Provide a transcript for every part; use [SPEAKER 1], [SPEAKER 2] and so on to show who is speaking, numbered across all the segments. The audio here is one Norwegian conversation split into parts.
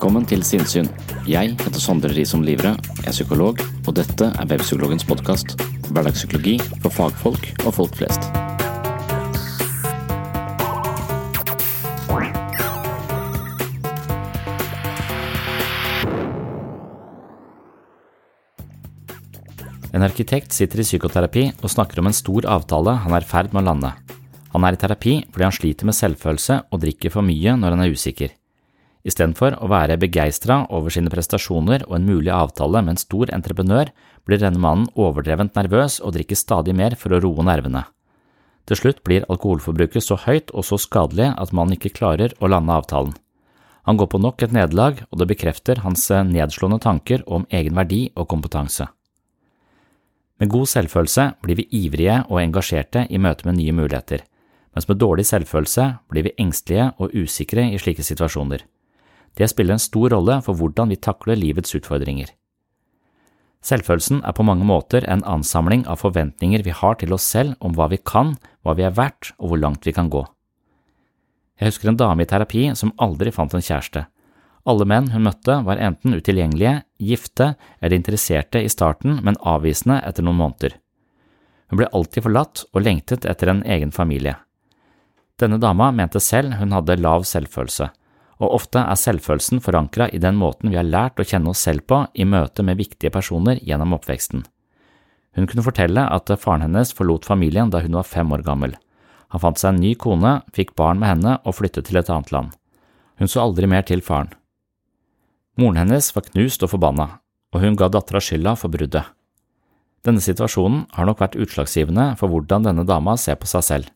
[SPEAKER 1] Velkommen til Sinnsyn. Jeg heter Sondre Risom Livre, er psykolog, og dette er Webpsykologens podkast. Hverdagspsykologi for fagfolk og folk flest. En arkitekt sitter i psykoterapi og snakker om en stor avtale han er i ferd med å lande. Han er i terapi fordi han sliter med selvfølelse og drikker for mye når han er usikker. Istedenfor å være begeistra over sine prestasjoner og en mulig avtale med en stor entreprenør, blir denne mannen overdrevent nervøs og drikker stadig mer for å roe nervene. Til slutt blir alkoholforbruket så høyt og så skadelig at mannen ikke klarer å lande avtalen. Han går på nok et nederlag, og det bekrefter hans nedslående tanker om egen verdi og kompetanse. Med god selvfølelse blir vi ivrige og engasjerte i møte med nye muligheter, mens med dårlig selvfølelse blir vi engstelige og usikre i slike situasjoner. Det spiller en stor rolle for hvordan vi takler livets utfordringer. Selvfølelsen er på mange måter en ansamling av forventninger vi har til oss selv om hva vi kan, hva vi er verdt og hvor langt vi kan gå. Jeg husker en dame i terapi som aldri fant en kjæreste. Alle menn hun møtte var enten utilgjengelige, gifte eller interesserte i starten, men avvisende etter noen måneder. Hun ble alltid forlatt og lengtet etter en egen familie. Denne dama mente selv hun hadde lav selvfølelse og ofte er selvfølelsen forankra i den måten vi har lært å kjenne oss selv på i møte med viktige personer gjennom oppveksten. Hun kunne fortelle at faren hennes forlot familien da hun var fem år gammel. Han fant seg en ny kone, fikk barn med henne og flyttet til et annet land. Hun så aldri mer til faren. Moren hennes var knust og forbanna, og hun ga dattera skylda for bruddet. Denne situasjonen har nok vært utslagsgivende for hvordan denne dama ser på seg selv.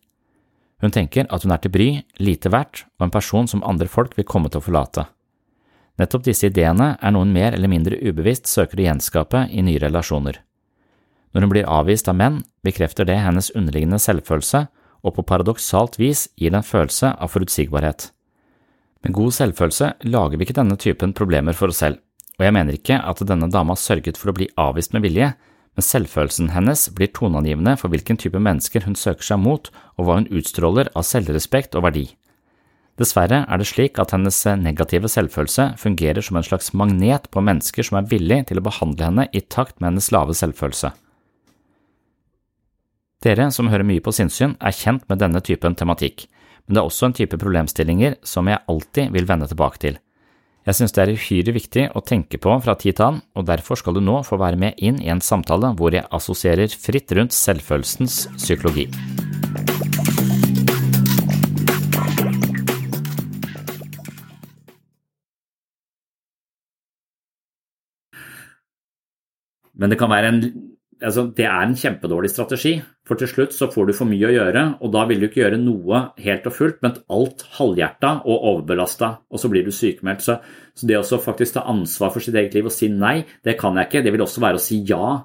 [SPEAKER 1] Hun tenker at hun er til bry, lite verdt og en person som andre folk vil komme til å forlate. Nettopp disse ideene er noe hun mer eller mindre ubevisst søker å gjenskape i nye relasjoner. Når hun blir avvist av menn, bekrefter det hennes underliggende selvfølelse, og på paradoksalt vis gir det en følelse av forutsigbarhet. Med god selvfølelse lager vi ikke denne typen problemer for oss selv, og jeg mener ikke at denne dama sørget for å bli avvist med vilje, men selvfølelsen hennes blir toneangivende for hvilken type mennesker hun søker seg mot og hva hun utstråler av selvrespekt og verdi. Dessverre er det slik at hennes negative selvfølelse fungerer som en slags magnet på mennesker som er villig til å behandle henne i takt med hennes lave selvfølelse. Dere som hører mye på sinnssyn, er kjent med denne typen tematikk, men det er også en type problemstillinger som jeg alltid vil vende tilbake til. Jeg synes det er uhyre viktig å tenke på fra tid til annen, og derfor skal du nå få være med inn i en samtale hvor jeg assosierer fritt rundt selvfølelsens psykologi. Men det kan være en altså, det er en kjempedårlig strategi. For til slutt så får du for mye å gjøre, og da vil du ikke gjøre noe helt og fullt, men alt halvhjerta og overbelasta, og så blir du sykemeldt. Så, så det å faktisk ta ansvar for sitt eget liv og si nei, det kan jeg ikke. Det vil også være å si ja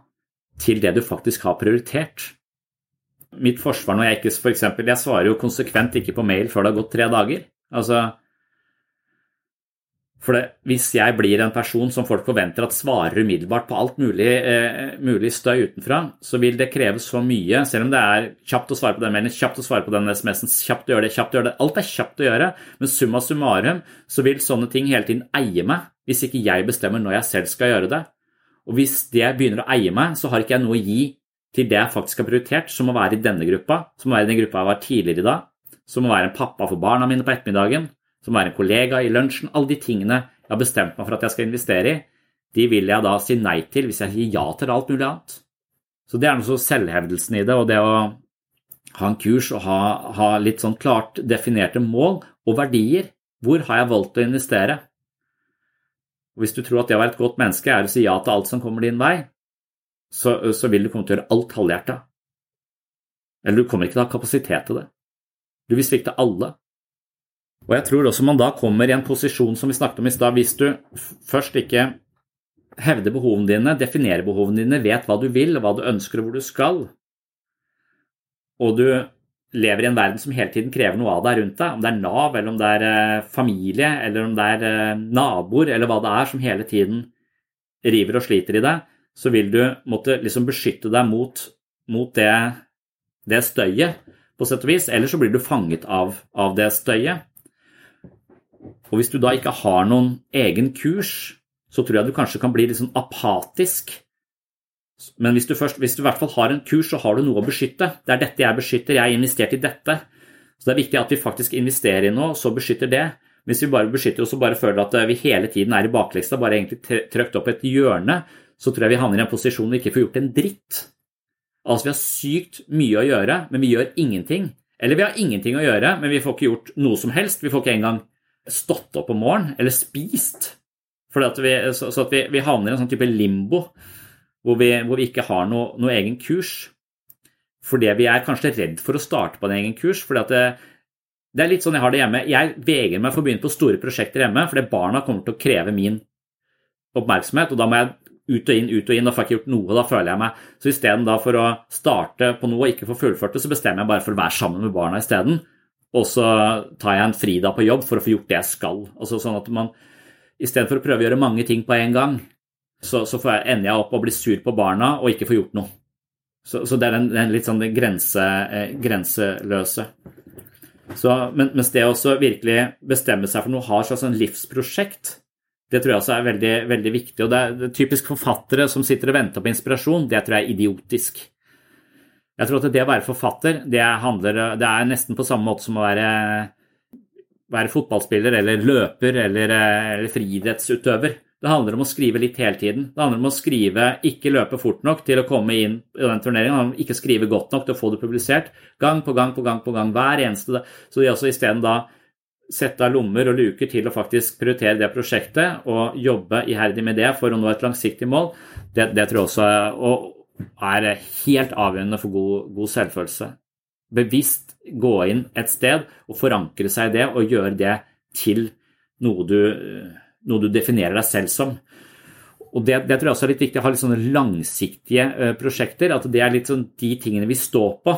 [SPEAKER 1] til det du faktisk har prioritert. Mitt forsvar når jeg ikke for eksempel, Jeg svarer jo konsekvent ikke på mail før det har gått tre dager. Altså, for det, Hvis jeg blir en person som folk forventer at svarer umiddelbart på alt mulig, eh, mulig, støy utenfra, så vil det kreve så mye, selv om det er kjapt å svare på den mailen, kjapt å svare på den SMS-en, kjapt å gjøre det, kjapt å gjøre det. Alt er kjapt å gjøre, men summa summarum så vil sånne ting hele tiden eie meg hvis ikke jeg bestemmer når jeg selv skal gjøre det. Og hvis det begynner å eie meg, så har ikke jeg noe å gi til det jeg faktisk har prioritert, som å være i denne gruppa, som å være i den gruppa jeg var tidligere i dag, som å være en pappa for barna mine på ettermiddagen, som være en kollega i lunsjen, alle de tingene jeg har bestemt meg for at jeg skal investere i, de vil jeg da si nei til hvis jeg sier ja til alt mulig annet. Så det er noe så selvhevdelsen i det, og det å ha en kurs og ha, ha litt sånn klart definerte mål og verdier. Hvor har jeg valgt å investere? Og Hvis du tror at det å være et godt menneske er å si ja til alt som kommer din vei, så, så vil du komme til å gjøre alt halvhjerta. Eller du kommer ikke til å ha kapasitet til det. Du vil svikte alle. Og jeg tror også man da kommer i en posisjon som vi snakket om i stad, hvis du først ikke hevder behovene dine, definerer behovene dine, vet hva du vil, hva du ønsker og hvor du skal, og du lever i en verden som hele tiden krever noe av deg rundt deg, om det er Nav, eller om det er eh, familie, eller om det er eh, naboer, eller hva det er som hele tiden river og sliter i deg, så vil du måtte liksom beskytte deg mot, mot det, det, støyet, på sett og vis, eller så blir du fanget av, av det støyet. Og hvis du da ikke har noen egen kurs, så tror jeg du kanskje kan bli litt sånn apatisk. Men hvis du, først, hvis du i hvert fall har en kurs, så har du noe å beskytte. Det er dette jeg beskytter, jeg har investert i dette. Så det er viktig at vi faktisk investerer i noe, så beskytter det. Hvis vi bare beskytter oss og bare føler at vi hele tiden er i bakleksa, bare egentlig trøkt opp et hjørne, så tror jeg vi havner i en posisjon vi ikke får gjort en dritt. Altså vi har sykt mye å gjøre, men vi gjør ingenting. Eller vi har ingenting å gjøre, men vi får ikke gjort noe som helst. Vi får ikke engang stått opp om morgenen eller spist. At vi, så, så, at vi, vi, havner i en sånn type limbo hvor vi, hvor vi ikke har noe, noe, egen kurs. Fordi vi er kanskje redd for å starte på en egen kurs. fordi at det, det er litt sånn jeg har det hjemme. Jeg vegrer meg for å begynne på store prosjekter hjemme, fordi barna kommer til å kreve min oppmerksomhet. og da må jeg ut og inn, ut og inn, da får jeg ikke gjort noe. Da føler jeg meg Så istedenfor å starte på noe og ikke få fullført det, så bestemmer jeg bare for å være sammen med barna isteden og så tar jeg en fridag på jobb for å få gjort det jeg skal. Altså sånn at man Istedenfor å prøve å gjøre mange ting på en gang, så, så jeg, ender jeg opp og blir sur på barna og ikke får gjort noe. Så, så det er den, den litt sånn grense, eh, grenseløse. Så, men, mens det å virkelig bestemme seg for noe, har slags sånn livsprosjekt, det tror jeg også er veldig, veldig viktig. Og det er typisk forfattere som sitter og venter på inspirasjon, det tror jeg er idiotisk. Jeg tror at det å være forfatter, det, handler, det er nesten på samme måte som å være, være fotballspiller eller løper eller, eller friidrettsutøver. Det handler om å skrive litt hele tiden. Det handler om å skrive, ikke løpe fort nok til å komme inn i den turneringen. Ikke skrive godt nok til å få det publisert. Gang på gang på gang på gang. Hver eneste dag. Så de også isteden da sette av lommer og luker til å faktisk prioritere det prosjektet og jobbe iherdig med det for å nå et langsiktig mål, det, det tror jeg også og, er helt avgjørende for god, god, selvfølelse. Bevisst gå inn et sted og forankre seg i det og gjøre det til noe du, noe du definerer deg selv som. Og det, det, tror jeg også er litt viktig å ha litt sånne langsiktige uh, prosjekter. At det er litt sånn de tingene vi står på.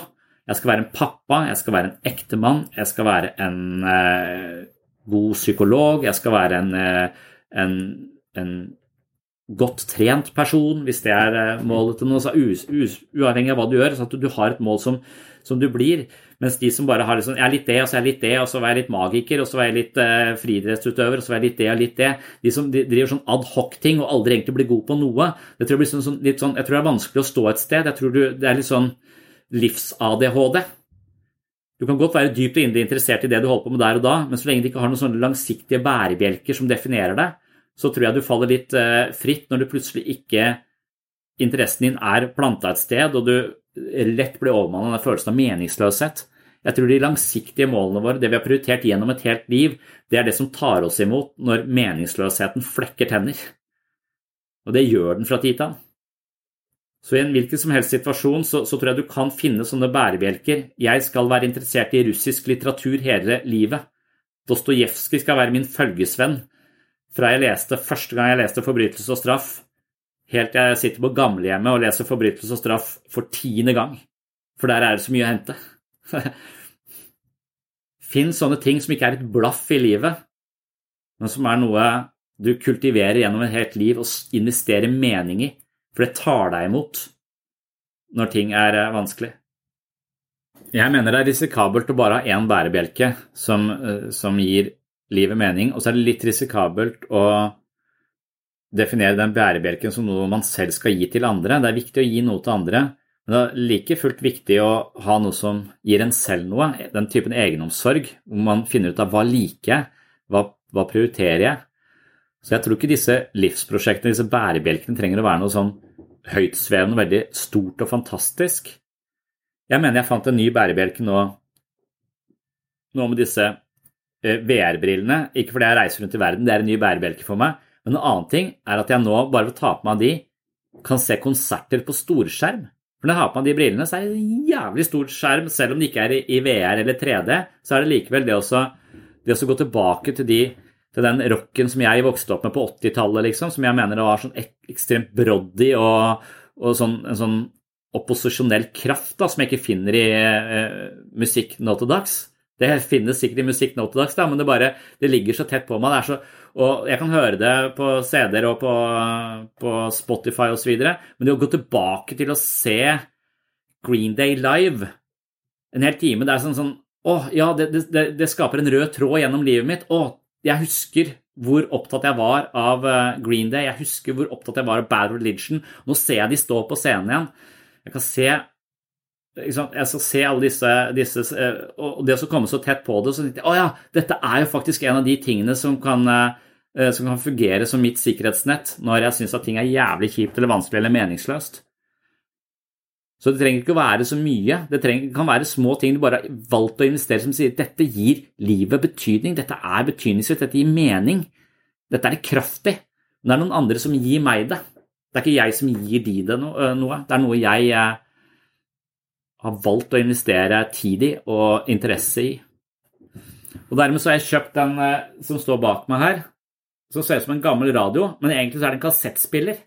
[SPEAKER 1] Jeg skal være en pappa, jeg skal være en ektemann, jeg skal være en eh, god psykolog, jeg skal være en, uh, en, en godt trent person, hvis det er eh, målet til noe, så uavhengig av hva du gjør, så at du har et mål som, som du blir. Mens de som bare har liksom, jeg er litt det, og så er jeg litt det, og så var jeg litt magiker, og så var jeg litt eh, friidrettsutøver, og så var jeg litt det og litt det. De som driver sånn adhoc-ting og aldri egentlig blir god på noe. Det tror jeg, blir sånn, litt sånn, jeg tror det er vanskelig å stå et sted. Jeg tror du, det er litt sånn livs-ADHD. Du kan godt være dypt og inderlig interessert i det du holder på med der og da, men så lenge det ikke har noen sånne langsiktige bærebjelker som definerer deg, så tror jeg du faller litt eh, fritt når du plutselig ikke Interessen din er planta et sted, og du lett blir overmannet av følelsen av meningsløshet. Jeg tror de langsiktige målene våre, det vi har prioritert gjennom et helt liv, det er det som tar oss imot når meningsløsheten flekker tenner. Og det gjør den fra tid til annen. Så i en hvilken som helst situasjon så, så, tror jeg du kan finne sånne bærebjelker. Jeg skal være interessert i russisk litteratur hele livet. Dostojevskij skal være min følgesvenn fra jeg leste første gang jeg leste 'Forbrytelse og straff', helt til jeg sitter på gamlehjemmet og leser 'Forbrytelse og straff' for tiende gang. For der er det så mye å hente. Finn sånne ting som ikke er et blaff i livet, men som er noe du kultiverer gjennom et helt liv og investerer mening i, for det tar deg imot når ting er eh, vanskelig. Jeg mener det er risikabelt å bare ha én bærebjelke som, eh, som gir livet mening, og så er det litt risikabelt å definere den bærebjelken som noe man selv skal gi til andre. Det er viktig å gi noe til andre, men det er like fullt viktig å ha noe som gir en selv noe, den typen egenomsorg, hvor man finner ut av hva liker jeg, hva, hva prioriterer jeg. Så jeg tror ikke disse livsprosjektene, disse bærebjelkene, trenger å være noe sånn høytsvevende, veldig stort og fantastisk. Jeg mener jeg fant en ny bærebjelke nå, nå med disse VR-brillene. Ikke fordi jeg reiser rundt i verden, det er en ny bærebjelke for meg. Men en annen ting er at jeg nå, bare ved å ta på meg de, kan se konserter på storskjerm. For når jeg har på meg de brillene, så er det en jævlig stor skjerm. Selv om det ikke er i VR eller 3D, så er det likevel det å, det gå tilbake til, de, til, den rocken som jeg vokste opp med på 80-tallet, liksom, som jeg mener var sånn ek ekstremt broddy og, og sånn, en sånn opposisjonell kraft da, som jeg ikke finner i eh, musikk nå til dags. Det finnes sikkert i musikk nå til dags, da, men det, bare, det ligger så tett på meg. Så og jeg kan høre det på CD-er og på, på Spotify osv., men det å gå tilbake til å se Green Day live en hel time, det er sånn sånn Å, ja, det, det, det skaper en rød tråd gjennom livet mitt. Å, jeg husker hvor opptatt jeg var av eh, Green Day. Jeg husker hvor opptatt jeg var av Bad Religion. Nå ser jeg de stå på scenen igjen. Jeg kan se jeg skal se alle disse, disse, eh, Og det å komme så tett på det, så tenkte jeg å ja, dette er jo faktisk en av de tingene som kan, eh, som kan fungere som mitt sikkerhetsnett når jeg syns at ting er jævlig kjipt eller vanskelig eller meningsløst. Så det trenger ikke å være så mye. Det, trenger, kan være små ting du bare har valgt å investere som sier dette gir livet betydning, dette er betydningsfullt, dette gir mening. Dette er kraftig. Men det er noen andre som gir meg det. Det er ikke jeg som gir de det noe. Det er noe jeg har valgt å investere tid i og interesse i. Og Dermed så har jeg kjøpt den eh, som står bak meg her, som ser ut som en gammel radio, men egentlig så er det en kassettspiller.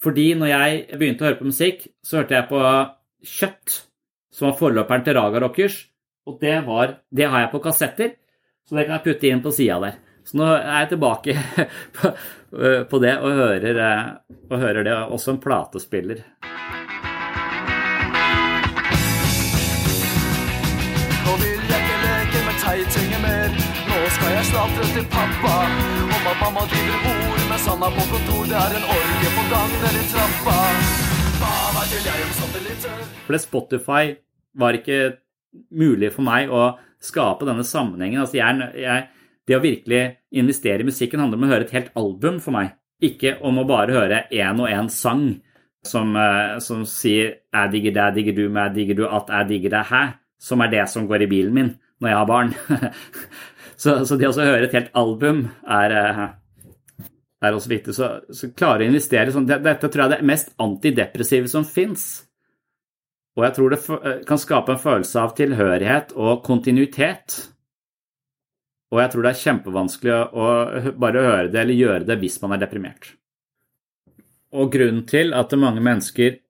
[SPEAKER 1] Fordi når jeg begynte å høre på musikk, så hørte jeg på Kjøtt, som var forløperen til Raga Rockers, og det, var, det har jeg på kassetter, så det kan jeg putte inn på sida der. Så nå er jeg tilbake på, det og hører, eh, og hører det også en platespiller.
[SPEAKER 2] Jeg slatre til pappa om at mamma driver ord med Sanna på kontor. Det er en orgie på gang nedi trappa. Hva veit jeg om satellitter?
[SPEAKER 1] For Spotify var ikke mulig for meg å skape denne sammenhengen. Altså jeg, jeg, det å virkelig investere i musikken handler om å høre et helt album for meg, ikke om å bare høre én og én sang som, eh, som sier 'jeg digger deg, digger du meg, digger du at jeg digger deg hæ?' som er det som går i bilen min når jeg har barn. Så, så det å høre et helt album er, eh, er også viktig. Så, så klare å investere sånn Dette tror jeg er det mest antidepressive som fins. Og jeg tror det eh, kan skape en følelse av tilhørighet og kontinuitet. Og jeg tror det er kjempevanskelig å bare høre det eller gjøre det hvis man er deprimert. Og grunnen til at mange mennesker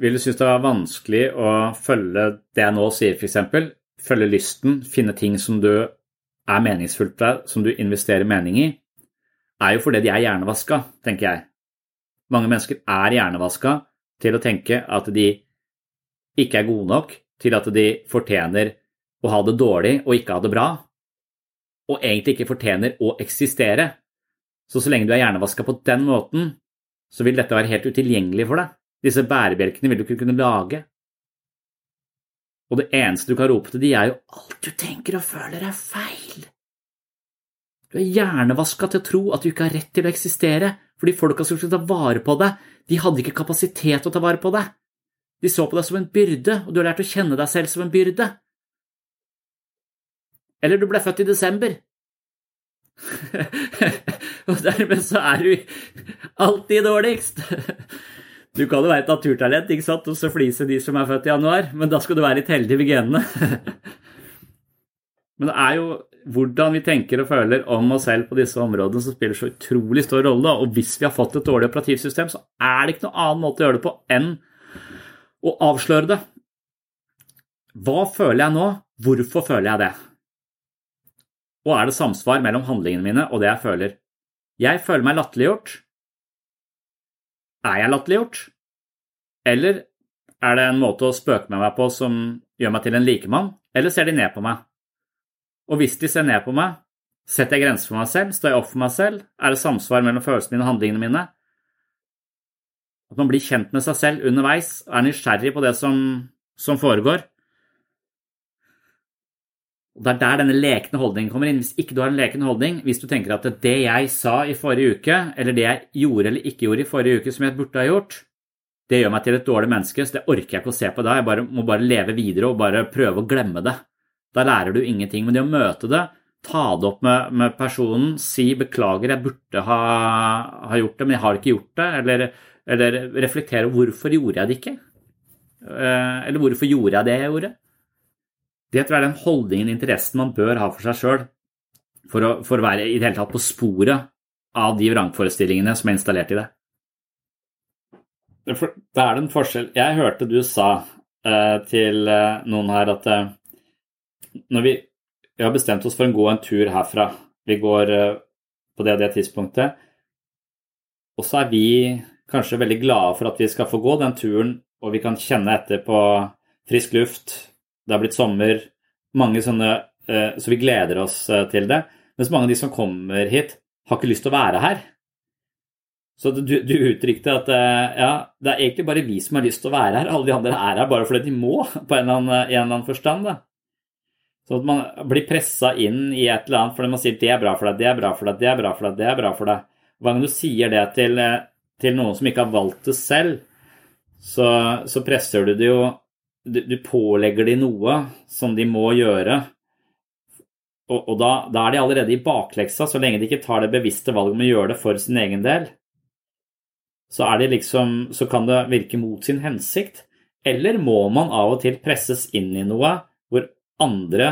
[SPEAKER 1] vil synes det er vanskelig å følge det jeg nå sier, f.eks., følge lysten, finne ting som du er meningsfullt for deg, som du investerer mening i, er jo fordi de er hjernevaska, tenker jeg. Mange mennesker er hjernevaska til å tenke at de ikke er gode nok til at de fortjener å ha det dårlig og ikke ha det bra, og egentlig ikke fortjener å eksistere. Så så lenge du er hjernevaska på den måten, så vil dette være helt utilgjengelig for deg. Disse bærebjelkene vil du ikke kunne lage. Og det eneste du kan rope til de, er jo alt du tenker og føler er feil. Du er hjernevaska til å tro at du ikke har rett til å eksistere, fordi folka som skulle ta vare på deg, de hadde ikke kapasitet til å ta vare på deg. De så på deg som en byrde, og du har lært å kjenne deg selv som en byrde. Eller du ble født i desember. og dermed så er du alltid dårligst. Du kan jo være et naturtalent ikke sant? og så flise de som er født i januar, men da skal du være litt heldig med genene. men det er jo hvordan vi tenker og føler om oss selv på disse områdene som spiller så utrolig stor rolle. Og hvis vi har fått et dårlig operativsystem, så er det ikke noen annen måte å gjøre det på enn å avsløre det. Hva føler jeg nå? Hvorfor føler jeg det? Og er det samsvar mellom handlingene mine og det jeg føler? Jeg føler meg latterliggjort. Er jeg latterliggjort? Eller er det en måte å spøke med meg på som gjør meg til en likemann, eller ser de ned på meg? Og hvis de ser ned på meg, setter jeg grenser for meg selv, står jeg opp for meg selv, er det samsvar mellom følelsene mine og handlingene mine? At man blir kjent med seg selv underveis, er nysgjerrig på det som, som foregår. Og Det er der denne lekne holdningen kommer inn. Hvis ikke du har en lekende holdning, hvis du tenker at det jeg sa i forrige uke, eller det jeg gjorde eller ikke gjorde i forrige uke som jeg burde ha gjort, det gjør meg til et dårlig menneske, så det orker jeg ikke å se på da. Jeg bare, må bare leve videre og bare prøve å glemme det. Da lærer du ingenting. Men det å møte det, ta det opp med, med personen, si 'beklager, jeg burde ha, ha, gjort det, men jeg har ikke gjort det', eller, eller reflektere 'hvorfor gjorde jeg det ikke'? Eh, eller 'hvorfor gjorde jeg det jeg gjorde'? Det tror jeg er den holdningen, interessen, man bør ha for seg sjøl for, for, å være i det hele tatt på sporet av de vrangforestillingene som er installert i det. Det er en forskjell. Jeg hørte du sa uh, til uh, noen her at uh, når vi, vi, har bestemt oss for å gå en tur herfra. Vi går på det og det tidspunktet, og så er vi kanskje veldig glade for at vi skal få gå den turen, og vi kan kjenne etter på frisk luft, det har blitt sommer, mange sånne Så vi gleder oss til det. Mens mange av de som kommer hit, har ikke lyst til å være her. Så du, du, uttrykte at eh, ja, det er egentlig bare vi som har lyst til å være her. Alle de andre er her bare fordi de må, på en eller annen, en eller annen forstand. Da. Så at man blir pressa inn i et eller annet fordi man sier det er bra for deg, det er bra for deg, det er bra for deg. det er bra for deg. Hver gang du sier det til, eh, til noen som ikke har valgt det selv, så, så presser du det jo du, pålegger de noe som de må gjøre. Og, og da, da, er de allerede i bakleksa, så lenge de ikke tar det bevisste valget om å gjøre det for sin egen del så, det liksom, så kan det virke mot sin hensikt. Eller må man av og til presses inn i noe hvor andre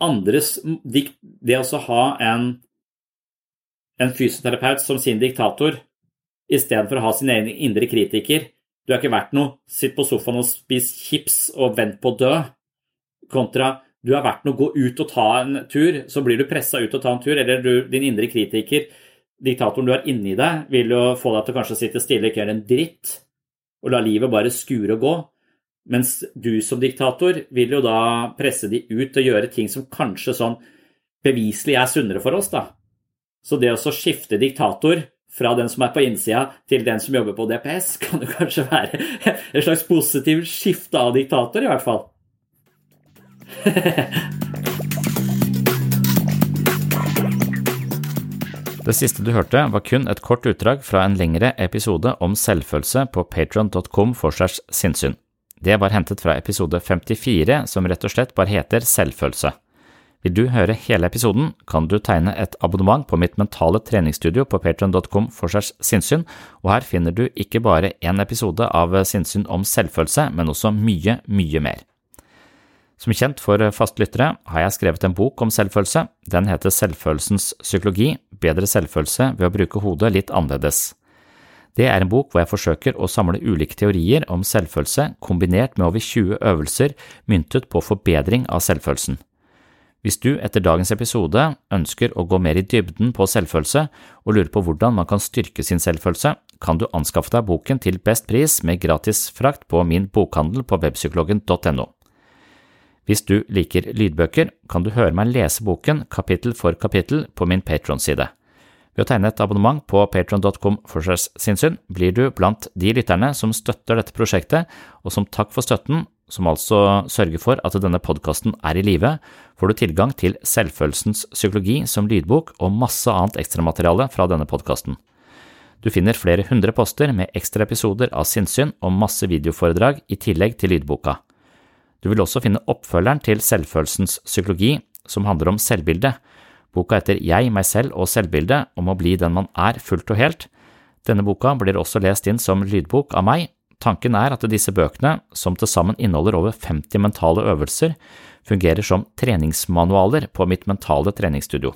[SPEAKER 1] andres Det å ha en, en fysioterapeut som sin diktator istedenfor å ha sin egen indre kritiker Du er ikke verdt noe. Sitt på sofaen og spis chips og vent på å dø. Kontra du er verdt noe, gå ut og ta en tur. Så blir du pressa ut og ta en tur. Eller du, din indre kritiker diktatoren du har inni deg, vil jo få deg til å kanskje sitte stille ikke gjøre en dritt, og la livet bare skure og gå. Mens du som diktator vil jo da presse de ut og gjøre ting som kanskje sånn beviselig er sunnere for oss, da. Så det å skifte diktator fra den som er på innsida, til den som jobber på DPS, kan jo kanskje være et slags positivt skifte av diktator, i hvert fall. Det siste du hørte, var kun et kort utdrag fra en lengre episode om selvfølelse på patron.com forsers sinnssyn. Det var hentet fra episode 54, som rett og slett bare heter Selvfølelse. Vil du høre hele episoden, kan du tegne et abonnement på mitt mentale treningsstudio på patreon.com for segs sinnssyn, og her finner du ikke bare én episode av sinnssyn om selvfølelse, men også mye, mye mer. Som kjent for faste lyttere har jeg skrevet en bok om selvfølelse. Den heter Selvfølelsens psykologi – bedre selvfølelse ved å bruke hodet litt annerledes. Det er en bok hvor jeg forsøker å samle ulike teorier om selvfølelse kombinert med over 20 øvelser myntet på forbedring av selvfølelsen. Hvis du etter dagens episode ønsker å gå mer i dybden på selvfølelse og lurer på hvordan man kan styrke sin selvfølelse, kan du anskaffe deg boken til best pris med gratis frakt på min bokhandel på webpsykologen.no. Hvis du liker lydbøker, kan du høre meg lese boken kapittel for kapittel på min Patron-side. Ved å tegne et abonnement på patron.com for sinnssyn blir du blant de lytterne som støtter dette prosjektet, og som takk for støtten, som altså sørger for at denne podkasten er i live, får du tilgang til Selvfølelsens psykologi som lydbok og masse annet ekstramateriale fra denne podkasten. Du finner flere hundre poster med ekstra episoder av sinnssyn og masse videoforedrag i tillegg til lydboka. Du vil også finne oppfølgeren til Selvfølelsens psykologi, som handler om selvbildet. Boka heter Jeg, meg selv og selvbildet, om å bli den man er fullt og helt. Denne boka blir også lest inn som lydbok av meg. Tanken er at disse bøkene, som til sammen inneholder over 50 mentale øvelser, fungerer som treningsmanualer på mitt mentale treningsstudio.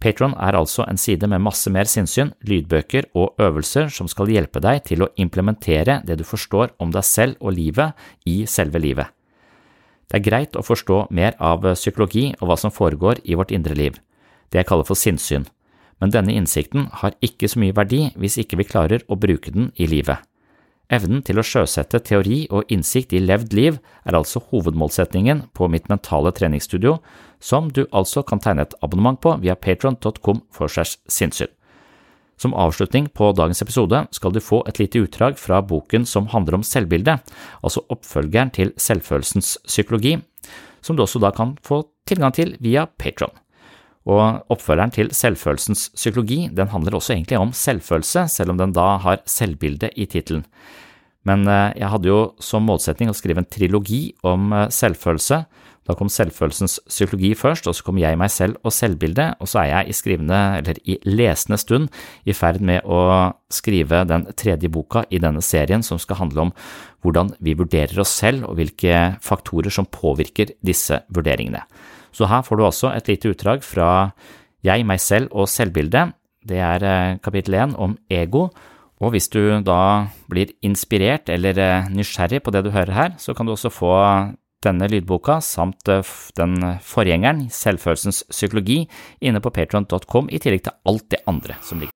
[SPEAKER 1] Patron er altså en side med masse mer sinnssyn, lydbøker og øvelser som skal hjelpe deg til å implementere det du forstår om deg selv og livet i selve livet. Det er greit å forstå mer av psykologi og hva som foregår i vårt indre liv, det jeg kaller for sinnssyn, men denne innsikten har ikke så mye verdi hvis ikke vi klarer å bruke den i livet. Evnen til å sjøsette teori og innsikt i levd liv er altså hovedmålsetningen på mitt mentale treningsstudio, som du altså kan tegne et abonnement på via patron.com for segs sinnssyn. Som avslutning på dagens episode skal du få et lite utdrag fra boken som handler om selvbildet, altså oppfølgeren til Selvfølelsens psykologi, som du også da kan få tilgang til via Patron. Og oppfølgeren til Selvfølelsens psykologi den handler også egentlig om selvfølelse, selv om den da har selvbilde i tittelen. Men eh, jeg hadde jo som målsetning å skrive en trilogi om eh, selvfølelse. Da kom selvfølelsens psykologi først, og så kom jeg meg selv og selvbildet, og så er jeg i skrivende, eller i lesende stund i ferd med å skrive den tredje boka i denne serien som skal handle om hvordan vi vurderer oss selv og hvilke faktorer som påvirker disse vurderingene. Så her får du også et lite utdrag fra Jeg, meg selv og selvbildet. Det er eh, kapittel én om ego. Og hvis du da blir inspirert eller eh, nysgjerrig på det du hører her, så kan du også få denne lydboka samt eh, den forgjengeren, Selvfølelsens psykologi, inne på patron.com, i tillegg til alt det andre som ligger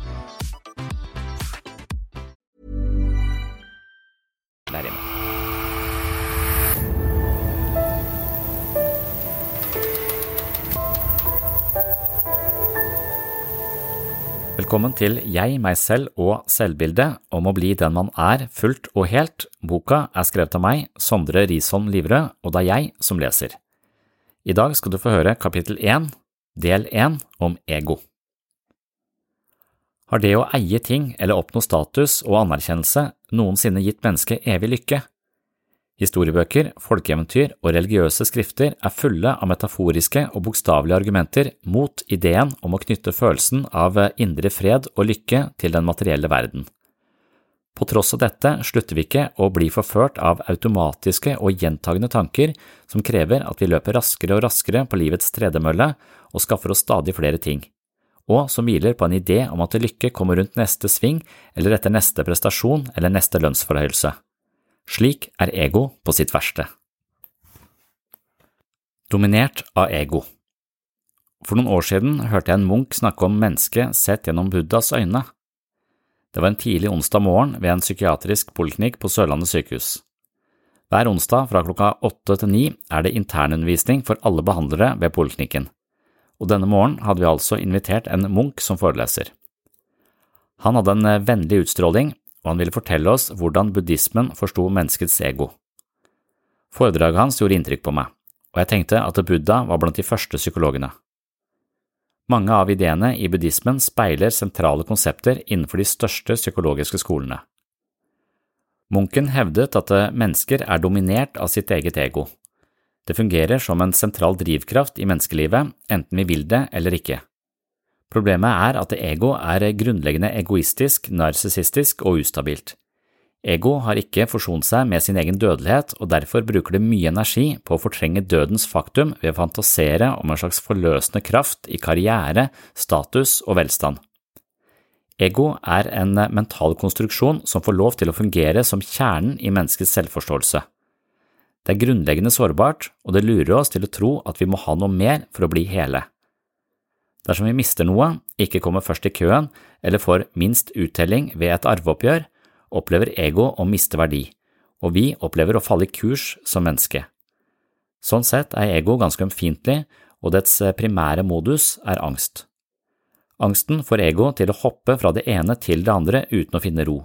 [SPEAKER 1] Velkommen til Jeg, meg selv og selvbildet om å bli den man er fullt og helt. Boka er skrevet av meg, Sondre Risholm Livrød, og det er jeg som leser. I dag skal du få høre kapittel 1, del 1 om ego. Har det å eie ting eller oppnå status og anerkjennelse noensinne gitt mennesket evig lykke? Historiebøker, folkeeventyr og religiøse skrifter er fulle av metaforiske og bokstavelige argumenter mot ideen om å knytte følelsen av indre fred og lykke til den materielle verden. På tross av dette slutter vi ikke å bli forført av automatiske og gjentagende tanker som krever at vi løper raskere og raskere på livets tredemølle og skaffer oss stadig flere ting, og som hviler på en idé om at lykke kommer rundt neste sving eller etter neste prestasjon eller neste lønnsforhøyelse. Slik er ego på sitt verste. Dominert av ego For noen år siden hørte jeg en munk snakke om mennesket sett gjennom Buddhas øyne. Det var en tidlig onsdag morgen ved en psykiatrisk poliklinikk på Sørlandet sykehus. Hver onsdag fra klokka åtte til ni er det internundervisning for alle behandlere ved poliklinikken, og denne morgenen hadde vi altså invitert en munk som foreleser. Han hadde en vennlig utstråling og han ville fortelle oss hvordan buddhismen forsto menneskets ego. Foredraget hans gjorde inntrykk på meg, og jeg tenkte at Buddha var blant de første psykologene. Mange av ideene i buddhismen speiler sentrale konsepter innenfor de største psykologiske skolene. Munken hevdet at mennesker er dominert av sitt eget ego. Det fungerer som en sentral drivkraft i menneskelivet, enten vi vil det eller ikke. Problemet er at ego er grunnleggende egoistisk, narsissistisk og ustabilt. Ego har ikke forsont seg med sin egen dødelighet, og derfor bruker det mye energi på å fortrenge dødens faktum ved å fantasere om en slags forløsende kraft i karriere, status og velstand. Ego er en mental konstruksjon som får lov til å fungere som kjernen i menneskets selvforståelse. Det er grunnleggende sårbart, og det lurer oss til å tro at vi må ha noe mer for å bli hele. Dersom vi mister noe, ikke kommer først i køen eller får minst uttelling ved et arveoppgjør, opplever ego å miste verdi, og vi opplever å falle i kurs som menneske. Sånn sett er ego ganske ømfintlig, og dets primære modus er angst. Angsten får ego til å hoppe fra det ene til det andre uten å finne ro,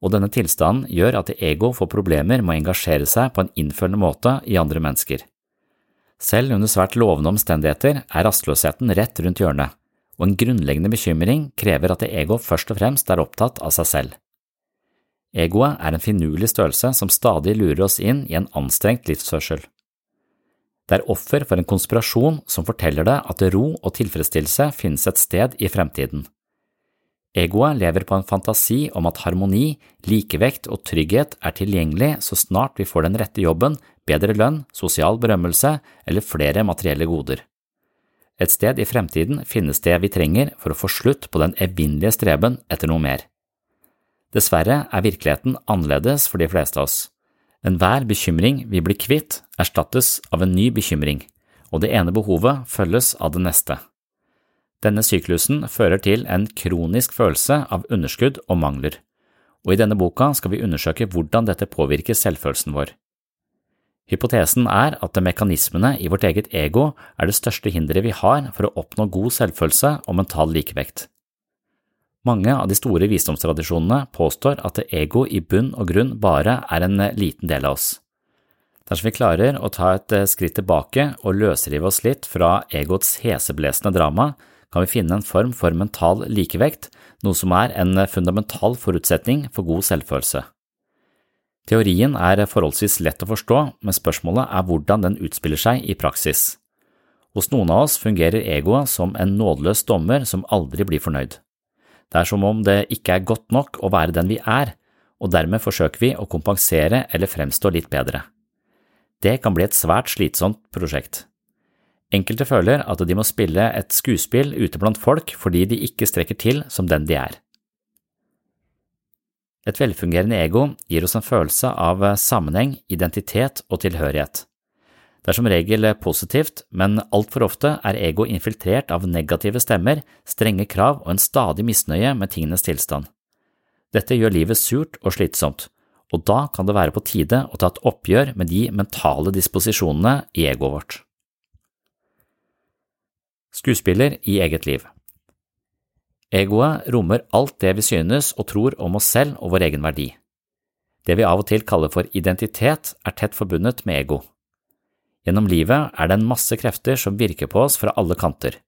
[SPEAKER 1] og denne tilstanden gjør at ego får problemer med å engasjere seg på en innfølende måte i andre mennesker. Selv under svært lovende omstendigheter er rastløsheten rett rundt hjørnet, og en grunnleggende bekymring krever at ego først og fremst er opptatt av seg selv. Egoet er en finurlig størrelse som stadig lurer oss inn i en anstrengt livsførsel. Det er offer for en konspirasjon som forteller deg at ro og tilfredsstillelse finnes et sted i fremtiden. Egoet lever på en fantasi om at harmoni, likevekt og trygghet er tilgjengelig så snart vi får den rette jobben, bedre lønn, sosial berømmelse eller flere materielle goder. Et sted i fremtiden finnes det vi trenger for å få slutt på den evinnelige streben etter noe mer. Dessverre er virkeligheten annerledes for de fleste av oss. Enhver bekymring vi blir kvitt, erstattes av en ny bekymring, og det ene behovet følges av det neste. Denne syklusen fører til en kronisk følelse av underskudd og mangler, og i denne boka skal vi undersøke hvordan dette påvirker selvfølelsen vår. Hypotesen er at mekanismene i vårt eget ego er det største hinderet vi har for å oppnå god selvfølelse og mental likevekt. Mange av de store visdomstradisjonene påstår at ego i bunn og grunn bare er en liten del av oss. Dersom vi klarer å ta et skritt tilbake og løsrive oss litt fra egoets heseblesende drama, kan vi finne en form for mental likevekt, noe som er en fundamental forutsetning for god selvfølelse. Teorien er forholdsvis lett å forstå, men spørsmålet er hvordan den utspiller seg i praksis. Hos noen av oss fungerer egoet som en nådeløs dommer som aldri blir fornøyd. Det er som om det ikke er godt nok å være den vi er, og dermed forsøker vi å kompensere eller fremstå litt bedre. Det kan bli et svært slitsomt prosjekt. Enkelte føler at de må spille et skuespill ute blant folk fordi de ikke strekker til som den de er. Et velfungerende ego gir oss en følelse av sammenheng, identitet og tilhørighet. Det er som regel positivt, men altfor ofte er ego infiltrert av negative stemmer, strenge krav og en stadig misnøye med tingenes tilstand. Dette gjør livet surt og slitsomt, og da kan det være på tide å ta et oppgjør med de mentale disposisjonene i egoet vårt. Skuespiller i eget liv Egoet rommer alt det vi synes og tror om oss selv og vår egen verdi. Det vi av og til kaller for identitet, er tett forbundet med ego. Gjennom livet er det en masse krefter som virker på oss fra alle kanter.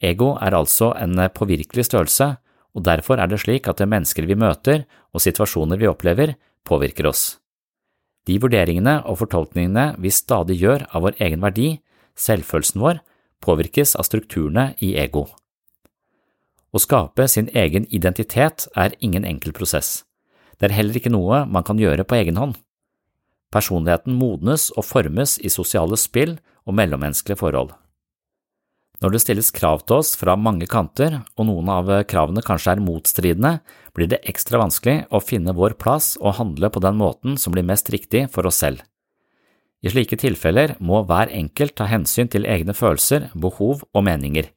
[SPEAKER 1] Ego er altså en påvirkelig størrelse, og derfor er det slik at det mennesker vi møter og situasjoner vi opplever, påvirker oss. De vurderingene og fortolkningene vi stadig gjør av vår egen verdi, selvfølelsen vår, påvirkes av strukturene i ego. Å skape sin egen identitet er ingen enkel prosess. Det er heller ikke noe man kan gjøre på egen hånd. Personligheten modnes og formes i sosiale spill og mellommenneskelige forhold. Når det stilles krav til oss fra mange kanter, og noen av kravene kanskje er motstridende, blir det ekstra vanskelig å finne vår plass og handle på den måten som blir mest riktig for oss selv. I slike tilfeller må hver enkelt ta hensyn til egne følelser, behov og meninger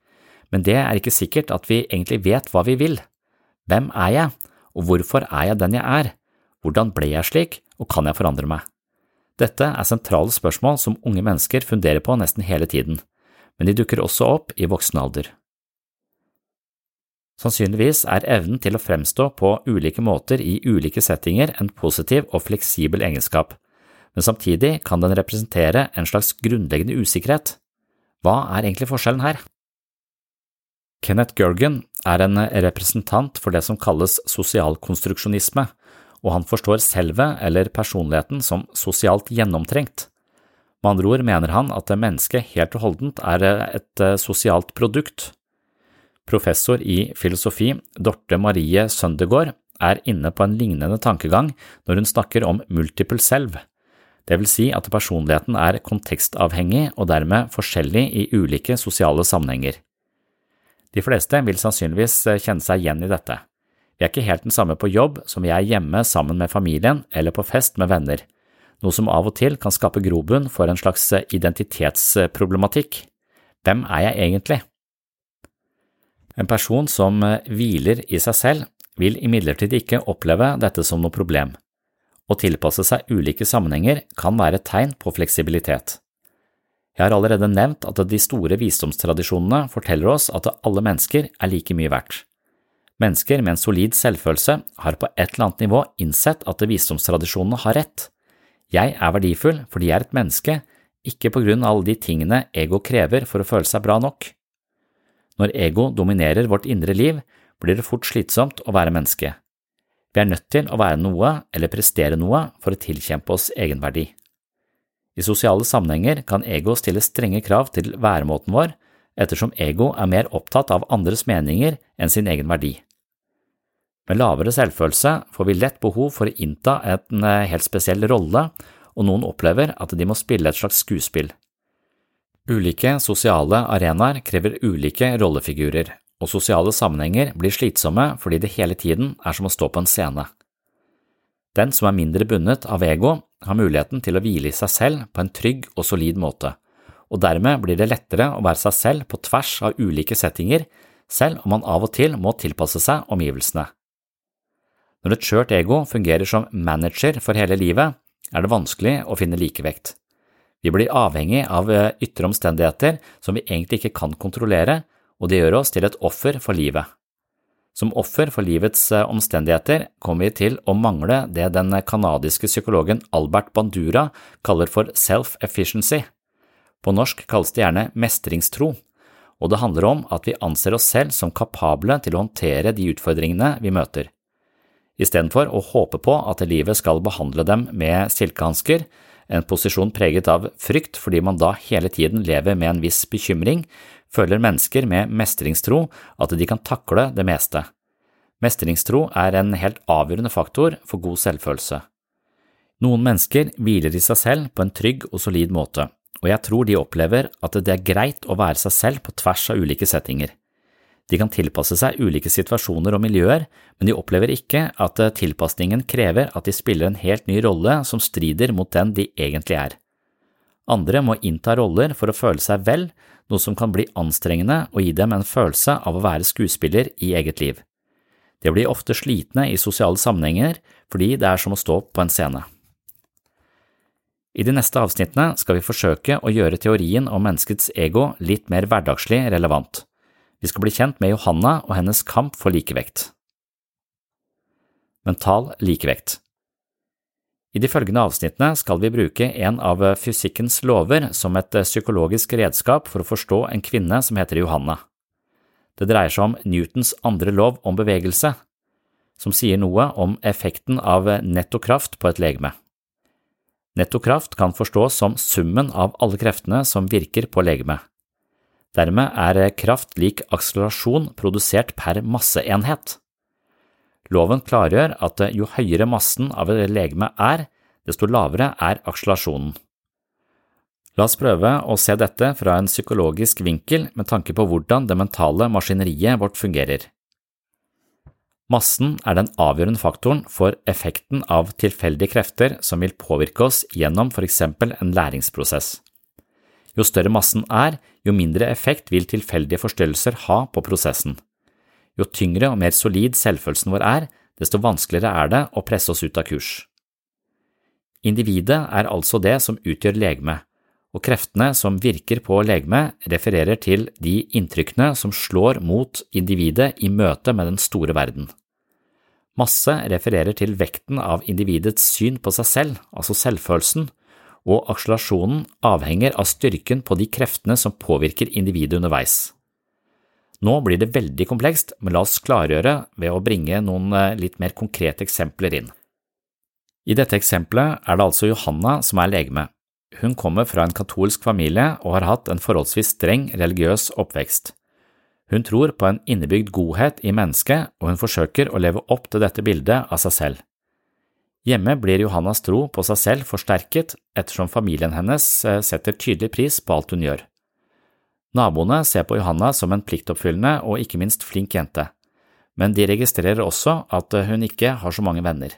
[SPEAKER 1] men det er ikke sikkert at vi egentlig vet hva vi vil. Hvem er jeg, og hvorfor er jeg den jeg er? Hvordan ble jeg slik, og kan jeg forandre meg? Dette er sentrale spørsmål som unge mennesker funderer på nesten hele tiden, men de dukker også opp i voksen alder. Sannsynligvis er evnen til å fremstå på ulike måter i ulike settinger en positiv og fleksibel egenskap, men samtidig kan den representere en slags grunnleggende usikkerhet. Hva er egentlig forskjellen her? Kenneth Gergen er en representant for det som kalles sosialkonstruksjonisme, og han forstår selve eller personligheten som sosialt gjennomtrengt. Med andre ord mener han at mennesket helt og holdent er et sosialt produkt. Professor i filosofi Dorte Marie Søndegård er inne på en lignende tankegang når hun snakker om multiple selv. Det vil si at personligheten er kontekstavhengig og dermed forskjellig i ulike sosiale sammenhenger. De fleste vil sannsynligvis kjenne seg igjen i dette. Vi er ikke helt den samme på jobb som vi er hjemme sammen med familien eller på fest med venner, noe som av og til kan skape grobunn for en slags identitetsproblematikk. Hvem er jeg egentlig? En person som hviler i seg selv, vil imidlertid ikke oppleve dette som noe problem. Å tilpasse seg ulike sammenhenger kan være et tegn på fleksibilitet. Jeg har allerede nevnt at de store visdomstradisjonene forteller oss at alle mennesker er like mye verdt. Mennesker med en solid selvfølelse har på et eller annet nivå innsett at visdomstradisjonene har rett. Jeg er verdifull fordi jeg er et menneske, ikke på grunn av alle de tingene ego krever for å føle seg bra nok. Når ego dominerer vårt indre liv, blir det fort slitsomt å være menneske. Vi er nødt til å være noe eller prestere noe for å tilkjempe oss egenverdi. I sosiale sammenhenger kan ego stille strenge krav til væremåten vår, ettersom ego er mer opptatt av andres meninger enn sin egen verdi. Med lavere selvfølelse får vi lett behov for å innta en eh, helt spesiell rolle, og noen opplever at de må spille et slags skuespill. Ulike sosiale arenaer krever ulike rollefigurer, og sosiale sammenhenger blir slitsomme fordi det hele tiden er som å stå på en scene. Den som er mindre bundet av ego, har muligheten til å hvile i seg selv på en trygg og solid måte, og dermed blir det lettere å være seg selv på tvers av ulike settinger, selv om man av og til må tilpasse seg omgivelsene. Når et skjørt ego fungerer som manager for hele livet, er det vanskelig å finne likevekt. Vi blir avhengig av ytre omstendigheter som vi egentlig ikke kan kontrollere, og det gjør oss til et offer for livet. Som offer for livets eh, omstendigheter kommer vi til å mangle det den canadiske psykologen Albert Bandura kaller for self-efficiency. På norsk kalles det gjerne mestringstro, og det handler om at vi anser oss selv som kapable til å håndtere de utfordringene vi møter. Istedenfor å håpe på at livet skal behandle dem med silkehansker, en posisjon preget av frykt fordi man da hele tiden lever med en viss bekymring, føler mennesker med mestringstro at de kan takle det meste. Mestringstro er en helt avgjørende faktor for god selvfølelse. Noen mennesker hviler i seg selv på en trygg og solid måte, og jeg tror de opplever at det er greit å være seg selv på tvers av ulike settinger. De kan tilpasse seg ulike situasjoner og miljøer, men de opplever ikke at tilpasningen krever at de spiller en helt ny rolle som strider mot den de egentlig er. Andre må innta roller for å føle seg vel, noe som kan bli anstrengende og gi dem en følelse av å være skuespiller i eget liv. De blir ofte slitne i sosiale sammenhenger fordi det er som å stå på en scene. I de neste avsnittene skal vi forsøke å gjøre teorien om menneskets ego litt mer hverdagslig relevant. Vi skal bli kjent med Johanna og hennes kamp for likevekt. Mental likevekt i de følgende avsnittene skal vi bruke en av fysikkens lover som et psykologisk redskap for å forstå en kvinne som heter Johanna. Det dreier seg om Newtons andre lov om bevegelse, som sier noe om effekten av nettokraft på et legeme. Nettokraft kan forstås som summen av alle kreftene som virker på legemet. Dermed er kraft lik akselerasjon produsert per masseenhet. Loven klargjør at jo høyere massen av et legeme er, desto lavere er akselerasjonen. La oss prøve å se dette fra en psykologisk vinkel med tanke på hvordan det mentale maskineriet vårt fungerer. Massen er den avgjørende faktoren for effekten av tilfeldige krefter som vil påvirke oss gjennom for eksempel en læringsprosess. Jo større massen er, jo mindre effekt vil tilfeldige forstyrrelser ha på prosessen. Jo tyngre og mer solid selvfølelsen vår er, desto vanskeligere er det å presse oss ut av kurs. Individet er altså det som utgjør legemet, og kreftene som virker på legemet, refererer til de inntrykkene som slår mot individet i møte med den store verden. Masse refererer til vekten av individets syn på seg selv, altså selvfølelsen, og akselerasjonen avhenger av styrken på de kreftene som påvirker individet underveis. Nå blir det veldig komplekst, men la oss klargjøre ved å bringe noen eh, litt mer konkrete eksempler inn. I dette eksempelet er det altså Johanna som er legeme. Hun kommer fra en katolsk familie og har hatt en forholdsvis streng religiøs oppvekst. Hun tror på en innebygd godhet i mennesket, og hun forsøker å leve opp til dette bildet av seg selv. Hjemme blir Johannas tro på seg selv forsterket ettersom familien hennes eh, setter tydelig pris på alt hun gjør. Naboene ser på Johanna som en pliktoppfyllende og ikke minst flink jente, men de registrerer også at hun ikke har så mange venner.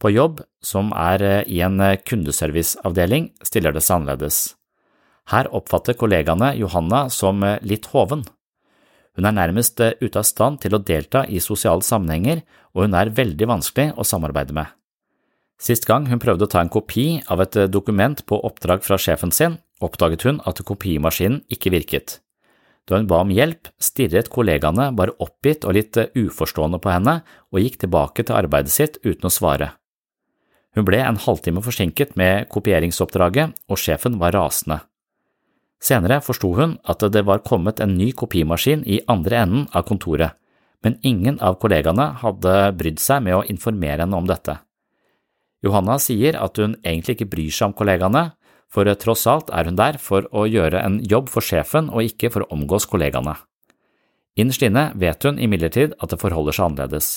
[SPEAKER 1] På jobb, som er i en kundeserviceavdeling, stiller det seg annerledes. Her oppfatter kollegaene Johanna som litt hoven. Hun er nærmest ute av stand til å delta i sosiale sammenhenger, og hun er veldig vanskelig å samarbeide med. Sist gang hun prøvde å ta en kopi av et dokument på oppdrag fra sjefen sin, oppdaget hun at kopimaskinen ikke virket. Da hun ba om hjelp, stirret kollegaene bare oppgitt og litt uforstående på henne og gikk tilbake til arbeidet sitt uten å svare. Hun ble en halvtime forsinket med kopieringsoppdraget, og sjefen var rasende. Senere forsto hun at det var kommet en ny kopimaskin i andre enden av kontoret, men ingen av kollegaene hadde brydd seg med å informere henne om dette. Johanna sier at hun egentlig ikke bryr seg om kollegaene, for tross alt er hun der for å gjøre en jobb for sjefen og ikke for å omgås kollegaene. Innerst inne vet hun imidlertid at det forholder seg annerledes.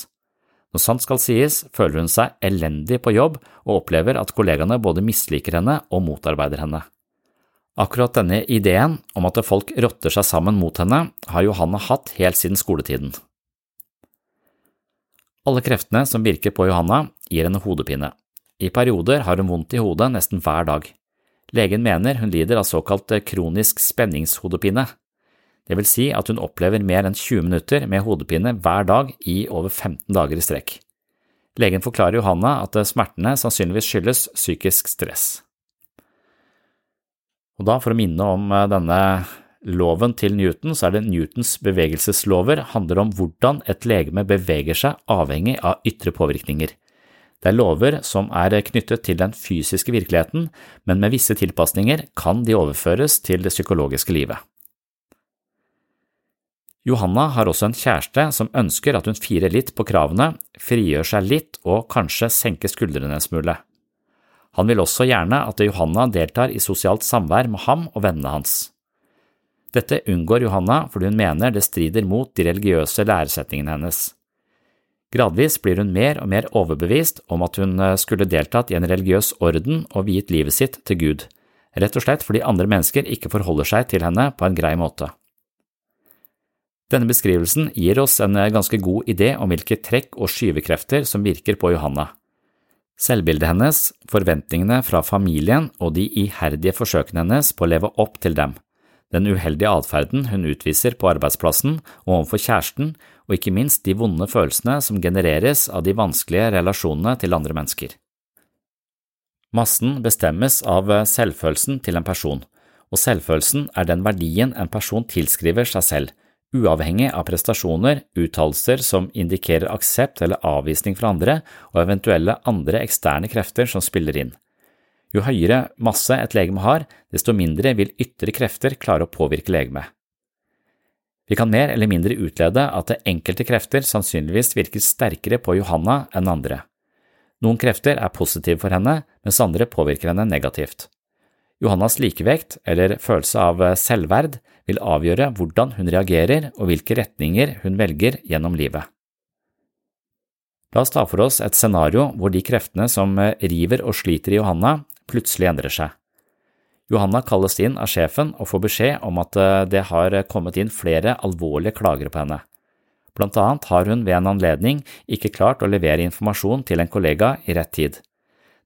[SPEAKER 1] Når sant skal sies, føler hun seg elendig på jobb og opplever at kollegaene både misliker henne og motarbeider henne. Akkurat denne ideen om at folk rotter seg sammen mot henne, har Johanna hatt helt siden skoletiden. Alle kreftene som virker på Johanna, gir henne hodepine. I perioder har hun vondt i hodet nesten hver dag. Legen mener hun lider av såkalt kronisk spenningshodepine. Det vil si at hun opplever mer enn 20 minutter med hodepine hver dag i over 15 dager i strekk. Legen forklarer Johanna at smertene sannsynligvis skyldes psykisk stress. Og da, for å minne om eh, denne loven til Newton, så er det Newtons bevegelseslover handler om hvordan et legeme beveger seg avhengig av ytre påvirkninger. Det er lover som er knyttet til den fysiske virkeligheten, men med visse tilpasninger kan de overføres til det psykologiske livet. Johanna har også en kjæreste som ønsker at hun firer litt på kravene, frigjør seg litt og kanskje senker skuldrene en smule. Han vil også gjerne at Johanna deltar i sosialt samvær med ham og vennene hans. Dette unngår Johanna fordi hun mener det strider mot de religiøse læresetningene hennes. Gradvis blir hun mer og mer overbevist om at hun eh, skulle deltatt i en religiøs orden og viet livet sitt til Gud, rett og slett fordi andre mennesker ikke forholder seg til henne på en grei måte. Denne beskrivelsen gir oss en eh, ganske god idé om hvilke trekk og skyvekrefter som virker på Johanna. Selvbildet hennes, forventningene fra familien og de iherdige forsøkene hennes på å leve opp til dem den uheldige atferden hun utviser på arbeidsplassen og overfor kjæresten, og ikke minst de vonde følelsene som genereres av de vanskelige relasjonene til andre mennesker. Massen bestemmes av selvfølelsen til en person, og selvfølelsen er den verdien en person tilskriver seg selv, uavhengig av prestasjoner, uttalelser som indikerer aksept eller avvisning fra andre, og eventuelle andre eksterne krefter som spiller inn. Jo høyere masse et legeme har, desto mindre vil ytre krefter klare å påvirke legemet. Vi kan mer eller mindre utlede at det enkelte krefter sannsynligvis virker sterkere på Johanna enn andre. Noen krefter er positive for henne, mens andre påvirker henne negativt. Johannas likevekt, eller følelse av selvverd, vil avgjøre hvordan hun reagerer og hvilke retninger hun velger gjennom livet. La oss ta for oss et scenario hvor de kreftene som river og sliter i Johanna, plutselig endrer seg. Johanna kalles inn av sjefen og får beskjed om at eh, det har kommet inn flere alvorlige klager på henne. Blant annet har hun ved en anledning ikke klart å levere informasjon til en kollega i rett tid.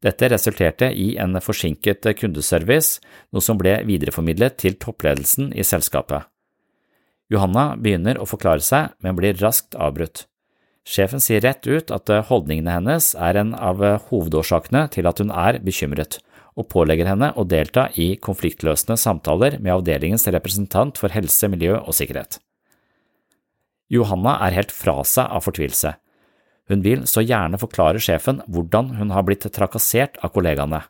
[SPEAKER 1] Dette resulterte i en forsinket kundeservice, noe som ble videreformidlet til toppledelsen i selskapet. Johanna begynner å forklare seg, men blir raskt avbrutt. Sjefen sier rett ut at holdningene hennes er en av hovedårsakene til at hun er bekymret, og pålegger henne å delta i konfliktløsende samtaler med avdelingens representant for helse, miljø og sikkerhet. Johanna er helt fra seg av fortvilelse. Hun vil så gjerne forklare sjefen hvordan hun har blitt trakassert av kollegaene.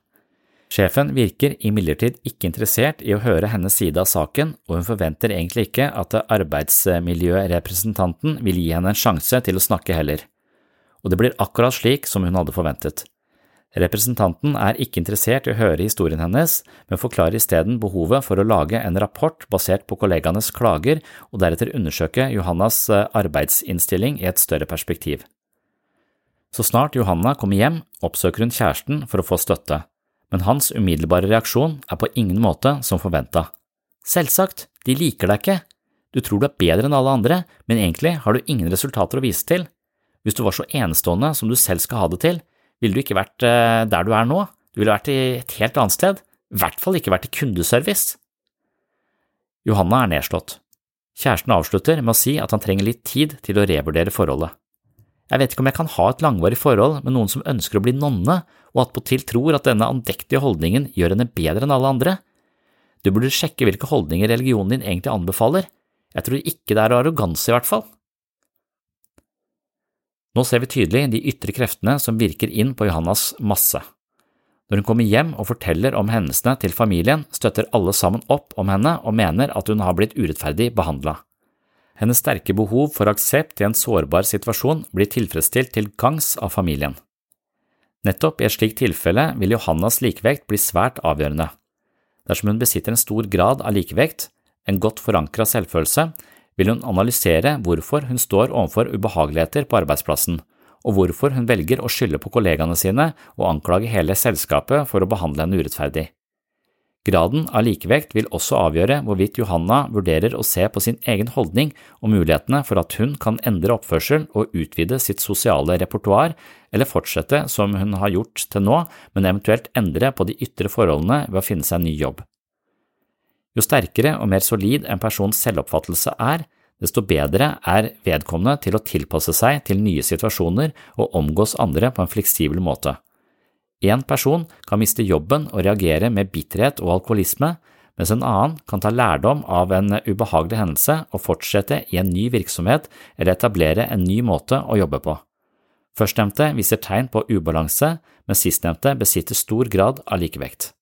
[SPEAKER 1] Sjefen virker imidlertid ikke interessert i å høre hennes side av saken, og hun forventer egentlig ikke at arbeidsmiljørepresentanten vil gi henne en sjanse til å snakke heller. Og det blir akkurat slik som hun hadde forventet. Representanten er ikke interessert i å høre historien hennes, men forklarer isteden behovet for å lage en rapport basert på kollegaenes klager og deretter undersøke Johannas eh, arbeidsinnstilling i et større perspektiv. Så snart Johanna kommer hjem, oppsøker hun kjæresten for å få støtte, men hans umiddelbare reaksjon er på ingen måte som forventa. Selvsagt, de liker deg ikke. Du tror du er bedre enn alle andre, men egentlig har du ingen resultater å vise til. Hvis du var så enestående som du selv skal ha det til, ville du ikke vært eh, der du er nå, du ville vært i et helt annet sted, i hvert fall ikke vært i kundeservice. Johanna er nedslått. Kjæresten avslutter med å si at han trenger litt tid til å revurdere forholdet. Jeg vet ikke om jeg kan ha et langvarig forhold med noen som ønsker å bli nonne, og attpåtil tror at denne andektige holdningen gjør henne bedre enn alle andre. Du burde sjekke hvilke holdninger religionen din egentlig anbefaler. Jeg tror ikke det er arroganse, i hvert fall. Nå ser vi tydelig de ytre kreftene som virker inn på Johannas masse. Når hun kommer hjem og forteller om hendelsene til familien, støtter alle sammen opp om henne og mener at hun har blitt urettferdig behandla. Hennes sterke behov for aksept i en sårbar situasjon blir tilfredsstilt til gangs av familien. Nettopp i et slikt tilfelle vil Johannas likevekt bli svært avgjørende. Dersom hun besitter en stor grad av likevekt, en godt forankra selvfølelse, vil hun analysere hvorfor hun står overfor ubehageligheter på arbeidsplassen, og hvorfor hun velger å skylde på kollegaene sine og anklage hele selskapet for å behandle henne urettferdig. Graden av likevekt vil også avgjøre hvorvidt Johanna vurderer å se på sin egen holdning og mulighetene for at hun kan endre oppførsel og utvide sitt sosiale repertoar, eller fortsette som hun har gjort til nå, men eventuelt endre på de ytre forholdene ved å finne seg en ny jobb. Jo sterkere og mer solid en persons selvoppfattelse er, desto bedre er vedkommende til å tilpasse seg til nye situasjoner og omgås andre på en fleksibel måte. En person kan miste jobben og reagere med bitterhet og alkoholisme, mens en annen kan ta lærdom av en ubehagelig hendelse og fortsette i en ny virksomhet eller etablere en ny måte å jobbe på. Førstnevnte viser tegn på ubalanse, mens sistnevnte besitter stor grad av likevekt.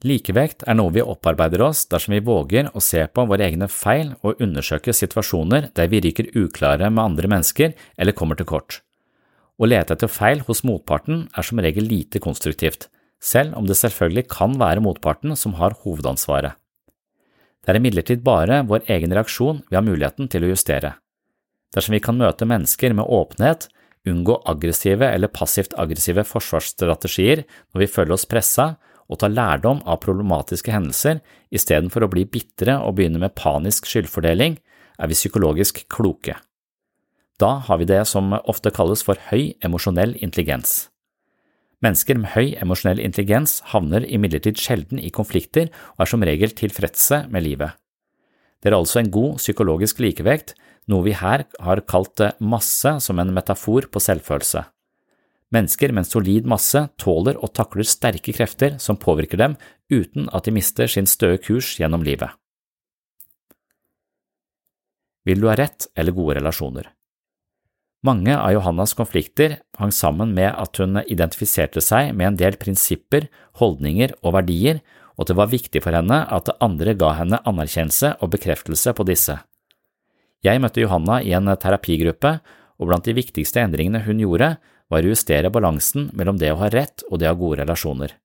[SPEAKER 1] Likevekt er noe vi opparbeider oss dersom vi våger å se på våre egne feil og undersøke situasjoner der vi ryker uklare med andre mennesker eller kommer til kort. Å lete etter feil hos motparten er som regel lite konstruktivt, selv om det selvfølgelig kan være motparten som har hovedansvaret. Det er imidlertid bare vår egen reaksjon vi har muligheten til å justere. Dersom vi kan møte mennesker med åpenhet, unngå aggressive eller passivt aggressive forsvarsstrategier når vi føler oss pressa, og ta lærdom av problematiske hendelser istedenfor å bli bitre og begynne med panisk skyldfordeling, er vi psykologisk kloke. Da har vi det som ofte kalles for høy emosjonell intelligens. Mennesker med høy emosjonell intelligens havner imidlertid sjelden i konflikter og er som regel tilfredse med livet. Det er altså en god psykologisk likevekt, noe vi her har kalt masse som en metafor på selvfølelse. Mennesker med en solid masse tåler og takler sterke krefter som påvirker dem uten at de mister sin støe kurs gjennom livet. Vil du ha rett eller gode relasjoner? Mange av Johannas konflikter hang sammen med at hun identifiserte seg med en del prinsipper, holdninger og verdier, og det var viktig for henne at andre ga henne anerkjennelse og bekreftelse på disse. Jeg møtte Johanna i en terapigruppe, og blant de viktigste endringene hun gjorde, var å justere balansen mellom det å ha rett og det å ha gode relasjoner.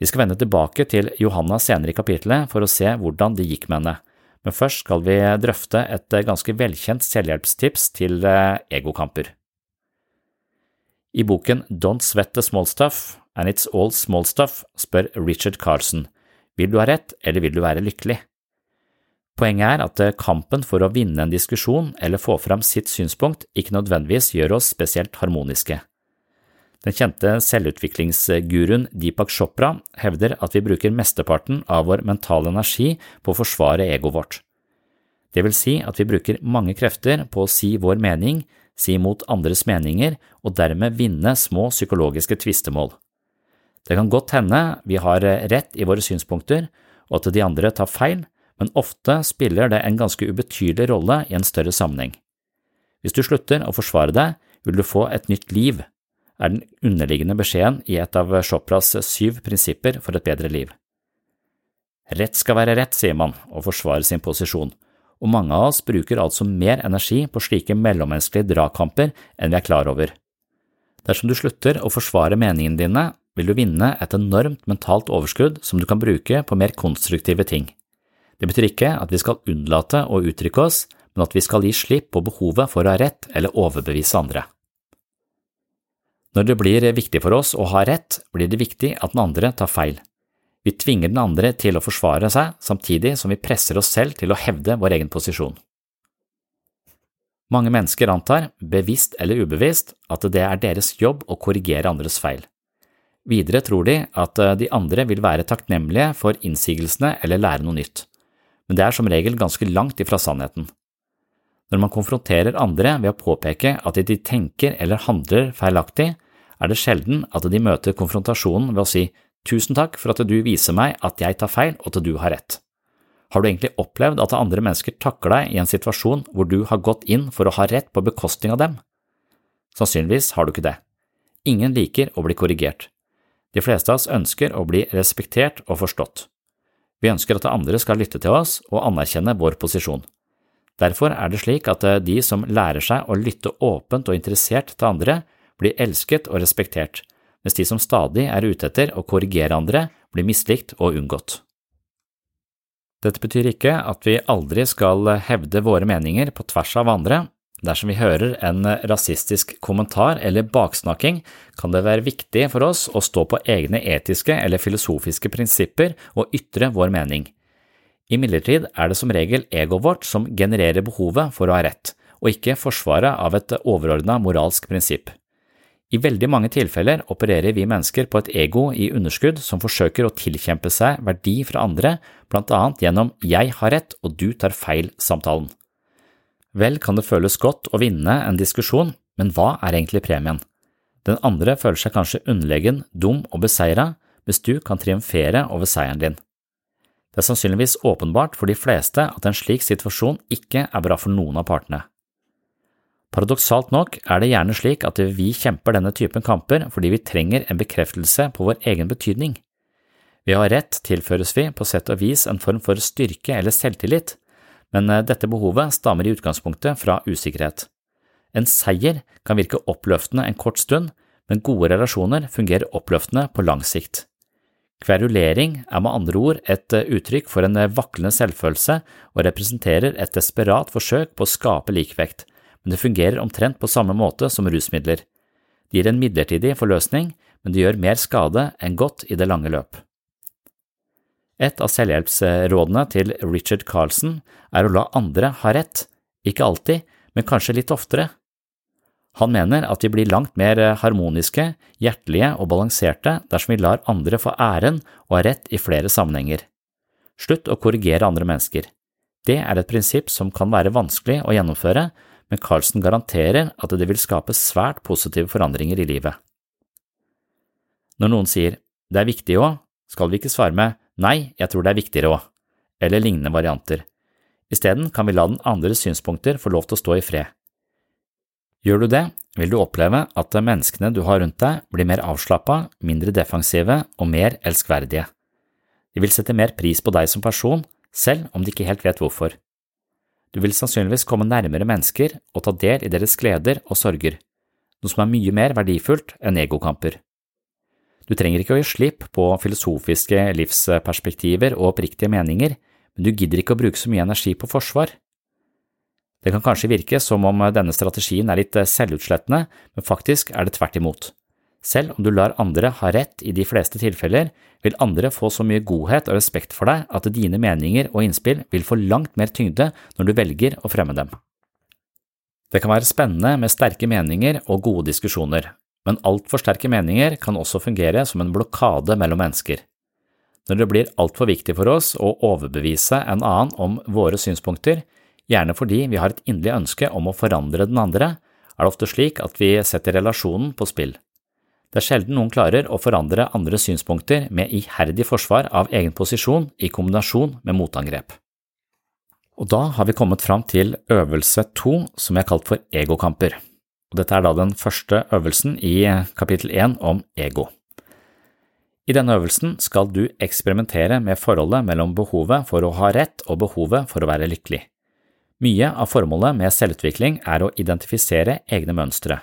[SPEAKER 1] Vi skal vende tilbake til Johanna senere i kapitlet for å se hvordan det gikk med henne, men først skal vi drøfte et ganske velkjent selvhjelpstips til eh, egokamper. I boken Don't Sweat the Small Stuff and It's All Small Stuff spør Richard Carlson vil du ha rett eller vil du være lykkelig? Poenget er at eh, kampen for å vinne en diskusjon eller få fram sitt synspunkt ikke nødvendigvis gjør oss spesielt harmoniske. Den kjente selvutviklingsguruen Deepak Chopra hevder at vi bruker mesteparten av vår mentale energi på å forsvare egoet vårt. Det vil si at vi bruker mange krefter på å si vår mening, si imot andres meninger og dermed vinne små psykologiske tvistemål. Det kan godt hende vi har rett i våre synspunkter, og at de andre tar feil, men ofte spiller det en ganske ubetydelig rolle i en større sammenheng. Hvis du slutter å forsvare deg, vil du få et nytt liv. er den underliggende beskjeden i et av Chopras syv prinsipper for et bedre liv. Rett skal være rett, sier man, og forsvarer sin posisjon, og mange av oss bruker altså mer energi på slike mellommenneskelige dragkamper enn vi er klar over. Dersom du slutter å forsvare meningene dine, vil du vinne et enormt mentalt overskudd som du kan bruke på mer konstruktive ting. Det betyr ikke at vi skal unnlate å uttrykke oss, men at vi skal gi slipp på behovet for å ha rett eller overbevise andre. Når det blir viktig for oss å ha rett, blir det viktig at den andre tar feil. Vi tvinger den andre til å forsvare seg, samtidig som vi presser oss selv til å hevde vår egen posisjon. Mange mennesker antar, bevisst eller ubevisst, at det er deres jobb å korrigere andres feil. Videre tror de at de andre vil være takknemlige for innsigelsene eller lære noe nytt, men det er som regel ganske langt ifra sannheten. Når man konfronterer andre ved å påpeke at de tenker eller handler feilaktig, er det sjelden at de møter konfrontasjonen ved å si Tusen takk for at du viser meg at jeg tar feil og at du har rett. Har du egentlig opplevd at andre mennesker takler deg i en situasjon hvor du har gått inn for å ha rett på bekostning av dem? Sannsynligvis har du ikke det. Ingen liker å bli korrigert. De fleste av oss ønsker å bli respektert og forstått. Vi ønsker at andre skal lytte til oss og anerkjenne vår posisjon. Derfor er det slik at de som lærer seg å lytte åpent og interessert til andre, blir elsket og respektert, mens de som stadig er ute etter å korrigere andre, blir mislikt og unngått. Dette betyr ikke at vi aldri skal hevde våre meninger på tvers av andre. Dersom vi hører en rasistisk kommentar eller baksnakking, kan det være viktig for oss å stå på egne etiske eller filosofiske prinsipper og ytre vår mening. Imidlertid er det som regel egoet vårt som genererer behovet for å ha rett, og ikke forsvaret av et overordna moralsk prinsipp. I veldig mange tilfeller opererer vi mennesker på et ego i underskudd som forsøker å tilkjempe seg verdi fra andre, blant annet gjennom jeg har rett og du tar feil-samtalen. Vel kan det føles godt å vinne en diskusjon, men hva er egentlig premien? Den andre føler seg kanskje underlegen, dum og beseira, hvis du kan triumfere over seieren din. Det er sannsynligvis åpenbart for de fleste at en slik situasjon ikke er bra for noen av partene. Paradoksalt nok er det gjerne slik at vi kjemper denne typen kamper fordi vi trenger en bekreftelse på vår egen betydning. Ved å ha rett tilføres vi på sett og vis en form for styrke eller selvtillit, men eh, dette behovet stammer i utgangspunktet fra usikkerhet. En seier kan virke oppløftende en kort stund, men gode relasjoner fungerer oppløftende på lang sikt. Kverulering er med andre ord et eh, uttrykk for en eh, vaklende selvfølelse og representerer et desperat forsøk på å skape likevekt, men det fungerer omtrent på samme måte som rusmidler. Det gir en midlertidig forløsning, men det gjør mer skade enn godt i det lange løp. Et av selvhjelpsrådene til Richard Carlson er å la andre ha rett, ikke alltid, men kanskje litt oftere. Han mener at vi blir langt mer harmoniske, hjertelige og balanserte dersom vi lar andre få æren og ha rett i flere sammenhenger. Slutt å korrigere andre mennesker. Det er et prinsipp som kan være vanskelig å gjennomføre, men Carlsen garanterer at det vil skape svært positive forandringer i livet. Når noen sier det er viktig òg, skal vi ikke svare med nei, jeg tror det er viktigere òg, eller lignende varianter. Isteden kan vi la den andres synspunkter få lov til å stå i fred. Gjør du det, vil du oppleve at menneskene du har rundt deg, blir mer avslappa, mindre defensive og mer elskverdige. De vil sette mer pris på deg som person, selv om de ikke helt vet hvorfor. Du vil sannsynligvis komme nærmere mennesker og ta del i deres gleder og sorger, noe som er mye mer verdifullt enn egokamper. Du trenger ikke å gi slipp på filosofiske livsperspektiver og oppriktige meninger, men du gidder ikke å bruke så mye energi på forsvar. Det kan kanskje virke som om denne strategien er litt selvutslettende, men faktisk er det tvert imot. Selv om du lar andre ha rett i de fleste tilfeller, vil andre få så mye godhet og respekt for deg at dine meninger og innspill vil få langt mer tyngde når du velger å fremme dem. Det kan være spennende med sterke meninger og gode diskusjoner, men altfor sterke meninger kan også fungere som en blokade mellom mennesker. Når det blir altfor viktig for oss å overbevise en annen om våre synspunkter, gjerne fordi vi har et inderlig ønske om å forandre den andre, er det ofte slik at vi setter relasjonen på spill. Det er sjelden noen klarer å forandre andres synspunkter med iherdig forsvar av egen posisjon i kombinasjon med motangrep. Og da har vi kommet fram til øvelse to, som jeg har kalt for egokamper. Og dette er da den første øvelsen i kapittel 1 om ego. I denne øvelsen skal du eksperimentere med forholdet mellom behovet for å ha rett og behovet for å være lykkelig. Mye av formålet med selvutvikling er å identifisere egne mønstre.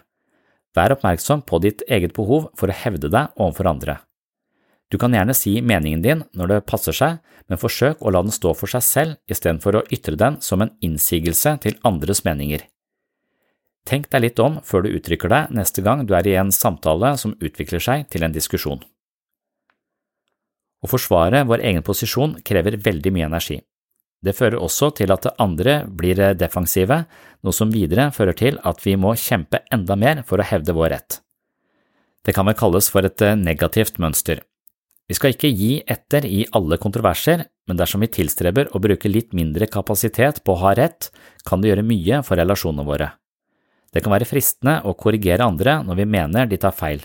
[SPEAKER 1] Vær oppmerksom på ditt eget behov for å hevde deg overfor andre. Du kan gjerne si meningen din når det passer seg, men forsøk å la den stå for seg selv istedenfor å ytre den som en innsigelse til andres meninger. Tenk deg litt om før du uttrykker deg neste gang du er i en samtale som utvikler seg til en diskusjon. Å forsvare vår egen posisjon krever veldig mye energi. Det fører også til at andre blir defensive, noe som videre fører til at vi må kjempe enda mer for å hevde vår rett. Det kan vel kalles for et negativt mønster. Vi skal ikke gi etter i alle kontroverser, men dersom vi tilstreber å bruke litt mindre kapasitet på å ha rett, kan det gjøre mye for relasjonene våre. Det kan være fristende å korrigere andre når vi mener de tar feil,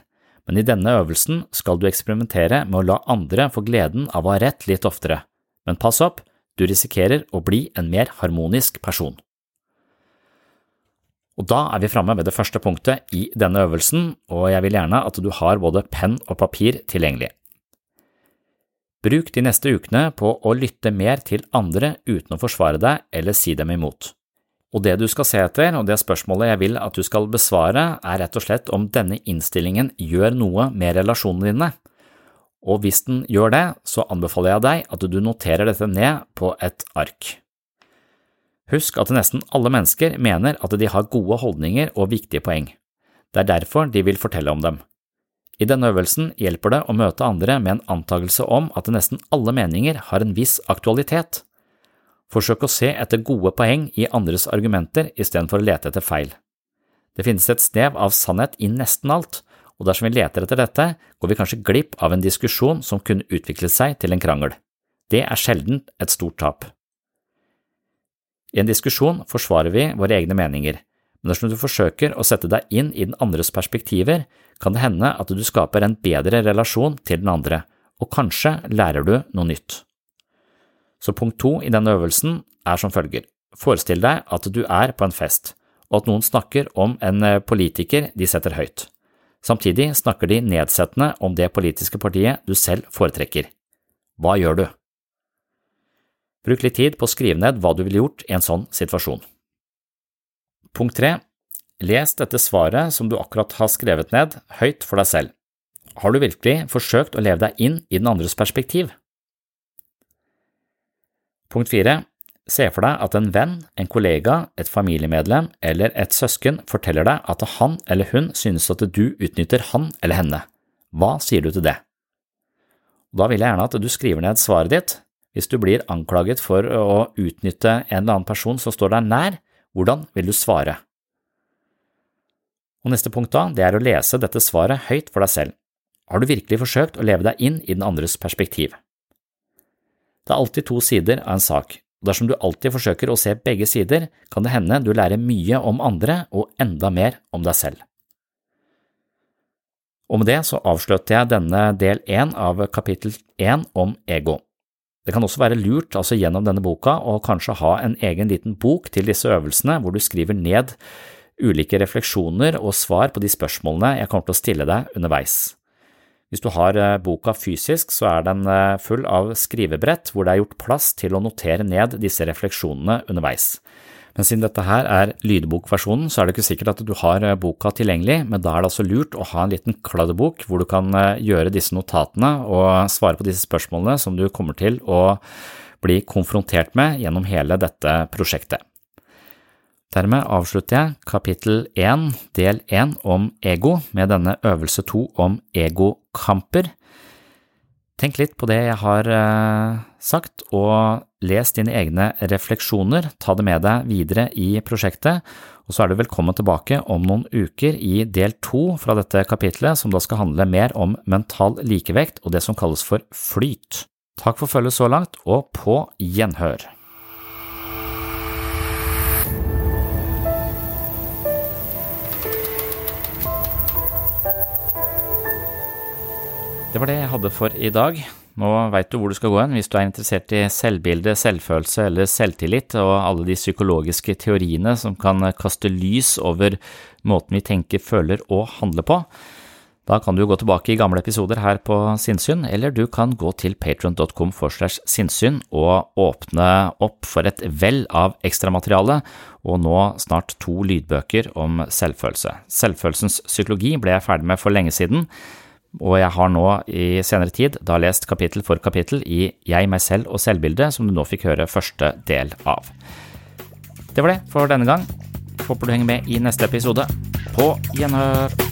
[SPEAKER 1] men i denne øvelsen skal du eksperimentere med å la andre få gleden av å ha rett litt oftere. Men pass opp, du risikerer å bli en mer harmonisk person. Og da er vi framme ved det første punktet i denne øvelsen, og jeg vil gjerne at du har både penn og papir tilgjengelig. Bruk de neste ukene på å lytte mer til andre uten å forsvare deg eller si dem imot. Og det du skal se etter, og det spørsmålet jeg vil at du skal besvare, er rett og slett om denne innstillingen gjør noe med relasjonene dine. Og hvis den gjør det, så anbefaler jeg deg at du noterer dette ned på et ark. Husk at nesten alle mennesker mener at de har gode holdninger og viktige poeng. Det er derfor de vil fortelle om dem. I denne øvelsen hjelper det å møte andre med en antakelse om at nesten alle meninger har en viss aktualitet. Forsøk å se etter gode poeng i andres argumenter istedenfor å lete etter feil. Det finnes et snev av sannhet i nesten alt, og dersom vi leter etter dette, går vi kanskje glipp av en diskusjon som kunne utviklet seg til en krangel. Det er sjelden et stort tap. I en diskusjon forsvarer vi våre egne meninger, men dersom du forsøker å sette deg inn i den andres perspektiver, kan det hende at du skaper en bedre relasjon til den andre, og kanskje lærer du noe nytt. Så punkt to i denne øvelsen er som følger. Forestill deg at du er på en fest, og at noen snakker om en eh, politiker de setter høyt. Samtidig snakker de nedsettende om det politiske partiet du selv foretrekker. Hva gjør du? Bruk litt tid på å skrive ned hva du ville gjort i en sånn situasjon. Punkt tre. Les dette svaret som du akkurat har skrevet ned, høyt for deg selv. Har du virkelig forsøkt å leve deg inn i den andres perspektiv? Punkt fire. Se for deg at en venn, en kollega, et familiemedlem eller et søsken forteller deg at han eller hun synes at du utnytter han eller henne. Hva sier du til det? Da vil jeg gjerne at du skriver ned svaret ditt. Hvis du blir anklaget for å utnytte en eller annen person som står deg nær, hvordan vil du svare? Og neste punkt da, det er å lese dette svaret høyt for deg selv. Har du virkelig forsøkt å leve deg inn i den andres perspektiv? Det er alltid to sider av en sak, og dersom du alltid forsøker å se begge sider, kan det hende du lærer mye om andre og enda mer om deg selv. Og med det så avslutter jeg denne del én av kapittel én om ego. Det kan også være lurt altså gjennom denne boka å kanskje ha en egen liten bok til disse øvelsene hvor du skriver ned ulike refleksjoner og svar på de spørsmålene jeg kommer til å stille deg underveis. Hvis du har eh, boka fysisk, så er den eh, full av skrivebrett hvor det er gjort plass til å notere ned disse refleksjonene underveis. Men siden dette her er lydbokversjonen, så er det ikke sikkert at du har eh, boka tilgjengelig, men da er det altså lurt å ha en liten kladdebok hvor du kan gjøre disse notatene og svare på disse spørsmålene som du kommer til å bli konfrontert med gjennom hele dette prosjektet. Dermed avslutter jeg kapittel 1 del 1 om ego med denne øvelse 2 om egokamper. Tenk litt på det jeg har eh, sagt, og les dine egne refleksjoner, ta det med deg videre i prosjektet, og så er du velkommen tilbake om noen uker i del to fra dette kapitlet, som da skal handle mer om mental likevekt og det som kalles for flyt. Takk for følget så langt, og på gjenhør. Det var det jeg hadde for i dag. Nå veit du hvor du skal gå hen hvis du er interessert i selvbilde, selvfølelse eller selvtillit og alle de psykologiske teoriene som kan kaste lys over måten vi tenker, føler og handler på. Da kan du gå tilbake i gamle episoder her på Sinnsyn, eller du kan gå til patron.com for slags sinnssyn og åpne opp for et vell av ekstramateriale, og nå snart to lydbøker om selvfølelse. Selvfølelsens psykologi ble jeg ferdig med for lenge siden, og jeg har nå i senere tid da lest kapittel for kapittel i Jeg, meg selv og selvbildet, som du nå fikk høre første del av. Det var det for denne gang. Håper du henger med i neste episode. På gjenhør!